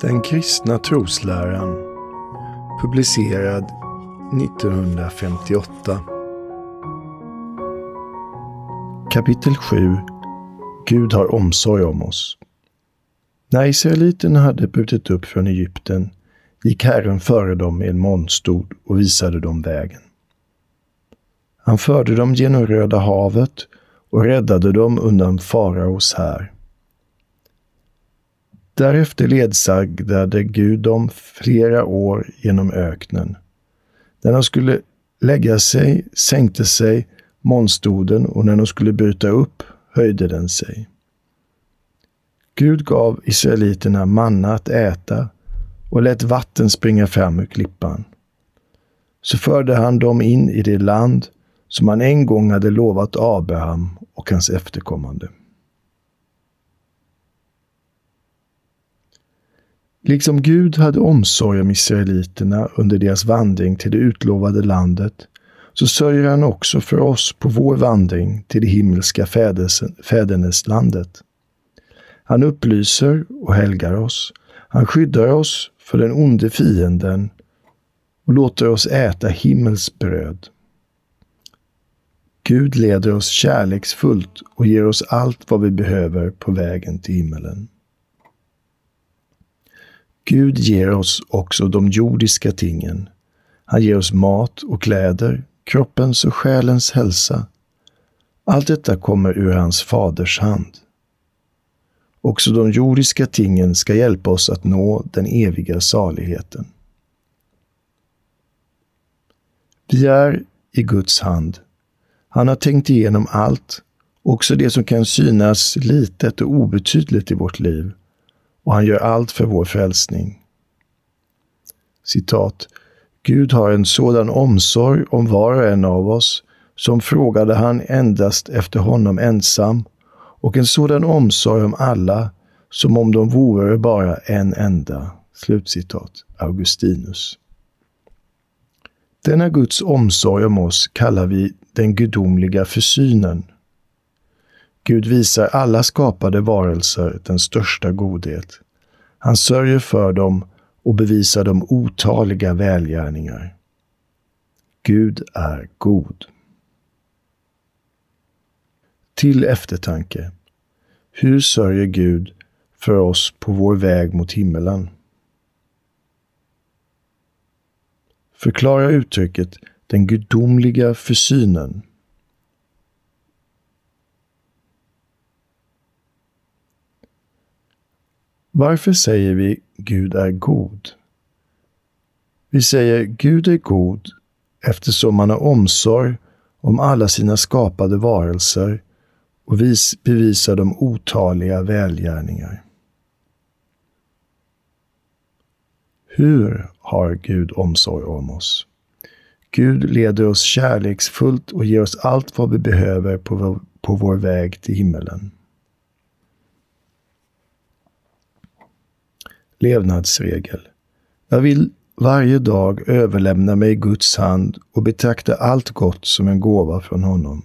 Den kristna trosläran publicerad 1958 Kapitel 7 Gud har omsorg om oss. När israeliterna hade brutit upp från Egypten gick Herren före dem med en molnstod och visade dem vägen. Han förde dem genom Röda havet och räddade dem undan faraos här. Därefter ledsagdade Gud dem flera år genom öknen. När de skulle lägga sig sänkte sig molnstoden och när de skulle bryta upp höjde den sig. Gud gav israeliterna manna att äta och lät vatten springa fram ur klippan. Så förde han dem in i det land som han en gång hade lovat Abraham och hans efterkommande. Liksom Gud hade omsorg om israeliterna under deras vandring till det utlovade landet, så sörjer han också för oss på vår vandring till det himmelska fäderneslandet. Han upplyser och helgar oss. Han skyddar oss för den onde fienden och låter oss äta himmelsbröd. Gud leder oss kärleksfullt och ger oss allt vad vi behöver på vägen till himmelen. Gud ger oss också de jordiska tingen. Han ger oss mat och kläder, kroppens och själens hälsa. Allt detta kommer ur hans faders hand. Också de jordiska tingen ska hjälpa oss att nå den eviga saligheten. Vi är i Guds hand. Han har tänkt igenom allt, också det som kan synas litet och obetydligt i vårt liv och han gör allt för vår frälsning. Citat. Gud har en sådan omsorg om var och en av oss, som frågade han endast efter honom ensam, och en sådan omsorg om alla, som om de vore bara en enda. Slutcitat. Augustinus. Denna Guds omsorg om oss kallar vi den gudomliga försynen. Gud visar alla skapade varelser den största godhet. Han sörjer för dem och bevisar dem otaliga välgärningar. Gud är god. Till eftertanke. Hur sörjer Gud för oss på vår väg mot himmelen? Förklara uttrycket den gudomliga försynen. Varför säger vi Gud är god? Vi säger Gud är god eftersom han har omsorg om alla sina skapade varelser och vis bevisar dem otaliga välgärningar. Hur har Gud omsorg om oss? Gud leder oss kärleksfullt och ger oss allt vad vi behöver på vår, på vår väg till himmelen. Levnadsregel. Jag vill varje dag överlämna mig i Guds hand och betrakta allt gott som en gåva från honom.